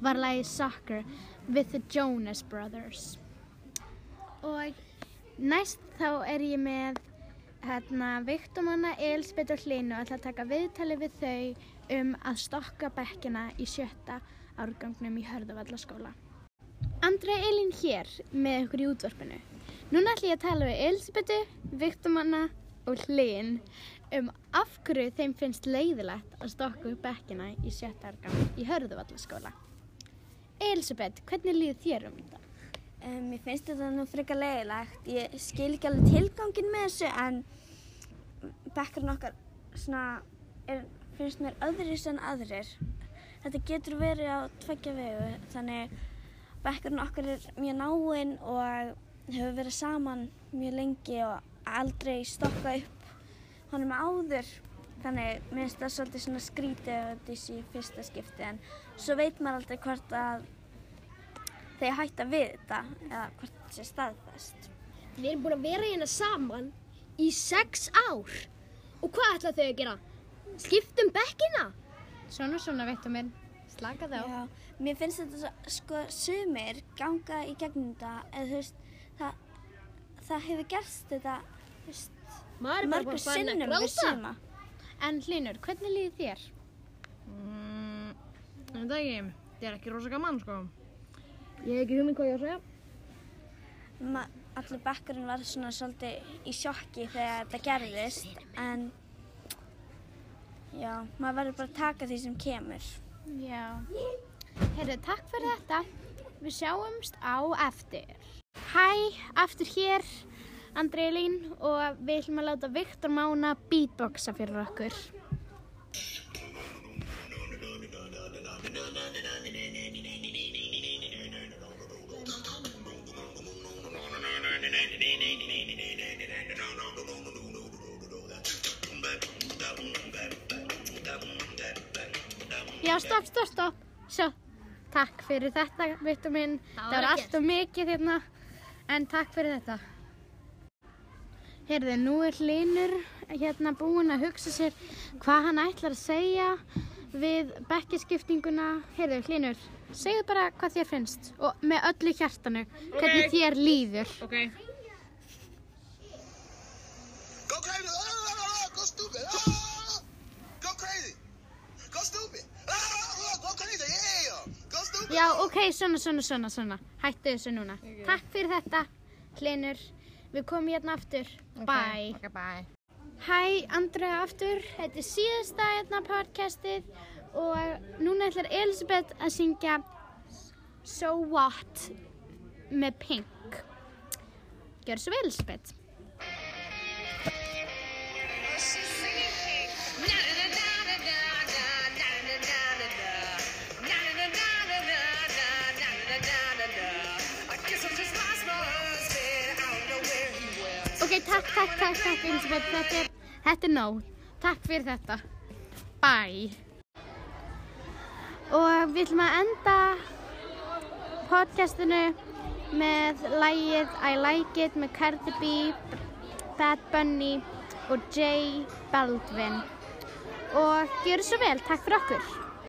var lagið Soccer with the Jonas Brothers. Og næst þá er ég með hérna, Viktormanna, Elisabeth og Hlinu og ætla að taka viðtali við þau um að stokka bekkina í sjötta árgangnum í Hörðavallaskóla. Andra Elín hér með ykkur í útvarpinu. Núna ætla ég að tala við Elisabethu, Viktormanna og Hlin um af hverju þeim finnst leiðilegt að stokka upp bekkina í sjötta árgang í Hörðavallaskóla. Elisabeth, hvernig líður þér um þetta? Um, mér finnst þetta nú frekar leiðilegt. Ég skil ekki alveg tilgangin með þessu en bekkarinn okkar svona, er, finnst mér öðris en aðrir. Þetta getur verið á tveggja vegu þannig bekkarinn okkar er mjög náinn og hefur verið saman mjög lengi og aldrei stokka upp honum áður. Þannig mér finnst það svolítið svona skrítið sé í fyrsta skipti en svo veit maður aldrei hvort að þeir hætta við þetta eða hvort það sé staðfest. Við erum búin að vera hérna saman í sex ár. Og hvað ætla þau að gera? Skiptum bekkina? Svona, svona, veitum mér, slaka þá. Já, mér finnst þetta sko sumir ganga í gegnum þetta eða þú veist, það, það hefur gerst þetta, er mörgur sinnum við suma. En Hlinur, hvernig líður þér? Mm, það ekki, þetta er ekki rosa gaman sko. Ég hef ekki hugmynd hvað ég á að segja. Ma, allir bekkurinn var svona svolítið í sjokki þegar þetta gerðist en já, maður verður bara að taka því sem kemur. Já. Herru, takk fyrir þetta. Við sjáumst á eftir. Hæ, aftur hér, Andreilín, og við ætlum að láta Viktor Mána beatboxa fyrir okkur. Já, stopp, stopp, stopp. Svo, takk fyrir þetta, Viktor minn. Það var allt og mikið hérna, en takk fyrir þetta. Heyrðu, nú er Hlinur hérna búinn að hugsa sér hvað hann ætlar að segja við bekkiskiptinguna. Heyrðu, Hlinur, segðu bara hvað þér finnst og með öllu hjartanu, hvernig þér líður. Ok. Já, ok, svona, svona, svona, svona. Hættu þessu núna. Takk fyrir þetta, Hlinur. Við komum hérna aftur. Bye. Ok, bye. Hæ, Andrea aftur. Þetta er síðasta hérna podcastið og núna ætlar Elisabeth að syngja So What með Pink. Gjör svo vel, Elisabeth. Takk, takk, takk, takk, Elisabeth. Þetta er, þetta er nóg. Takk fyrir þetta. Bye. Og við ætlum að enda podcastinu með lægið I Like It með Cardi B, Bad Bunny og J Balvin. Og gjör svo vel. Takk fyrir okkur.